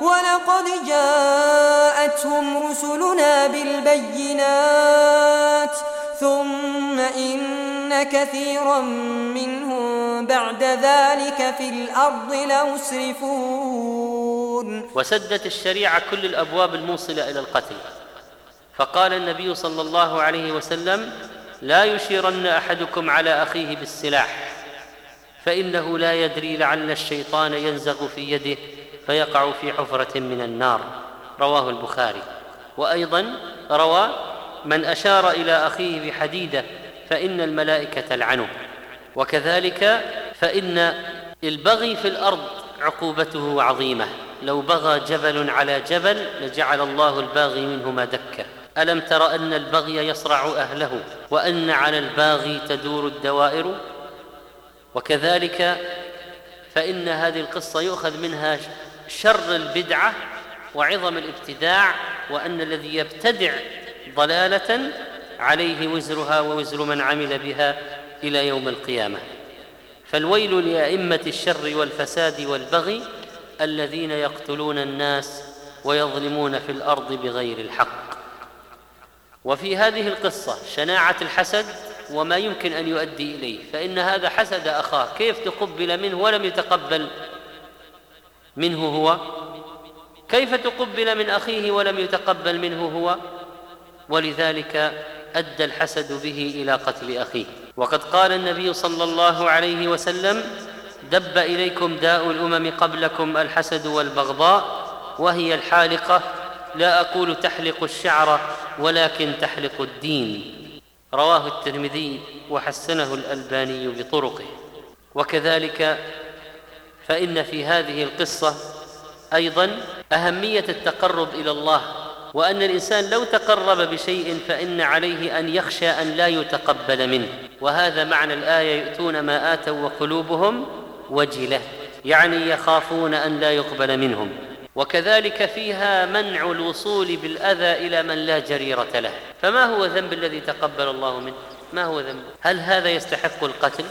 ولقد جاءتهم رسلنا بالبينات ثم إن كثيرا منهم بعد ذلك في الأرض لمسرفون. وسدت الشريعة كل الأبواب الموصلة إلى القتل. فقال النبي صلى الله عليه وسلم لا يشيرن أحدكم على أخيه بالسلاح فإنه لا يدري لعل الشيطان ينزغ في يده فيقع في حفرة من النار. رواه البخاري. وأيضا روى من أشار إلى أخيه بحديدة فإن الملائكة تلعنه وكذلك فإن البغي في الأرض عقوبته عظيمة. لو بغى جبل على جبل لجعل الله الباغي منهما دكة ألم تر أن البغي يصرع أهله؟ وأن على الباغي تدور الدوائر؟ وكذلك فإن هذه القصة يؤخذ منها شر البدعة وعظم الابتداع وأن الذي يبتدع ضلالة عليه وزرها ووزر من عمل بها إلى يوم القيامة. فالويل لأئمة الشر والفساد والبغي الذين يقتلون الناس ويظلمون في الأرض بغير الحق. وفي هذه القصة شناعة الحسد وما يمكن أن يؤدي إليه فإن هذا حسد أخاه كيف تقبل منه ولم يتقبل منه هو كيف تقبل من أخيه ولم يتقبل منه هو؟ ولذلك أدى الحسد به إلى قتل أخيه. وقد قال النبي صلى الله عليه وسلم دب إليكم داء الأمم قبلكم الحسد والبغضاء وهي الحالقة. لا أقول تحلق الشعر ولكن تحلق الدين. رواه الترمذي وحسنه الألباني بطرقه. وكذلك فإن في هذه القصة أيضا أهمية التقرب إلى الله وأن الإنسان لو تقرب بشيء فإن عليه أن يخشى أن لا يتقبل منه. وهذا معنى الآية يؤتون ما آتوا وقلوبهم وجلة يعني يخافون أن لا يقبل منهم. وكذلك فيها منع الوصول بالأذى إلى من لا جريرة له. فما هو ذنب الذي تقبل الله منه؟ ما هو ذنب؟ هل هذا يستحق القتل؟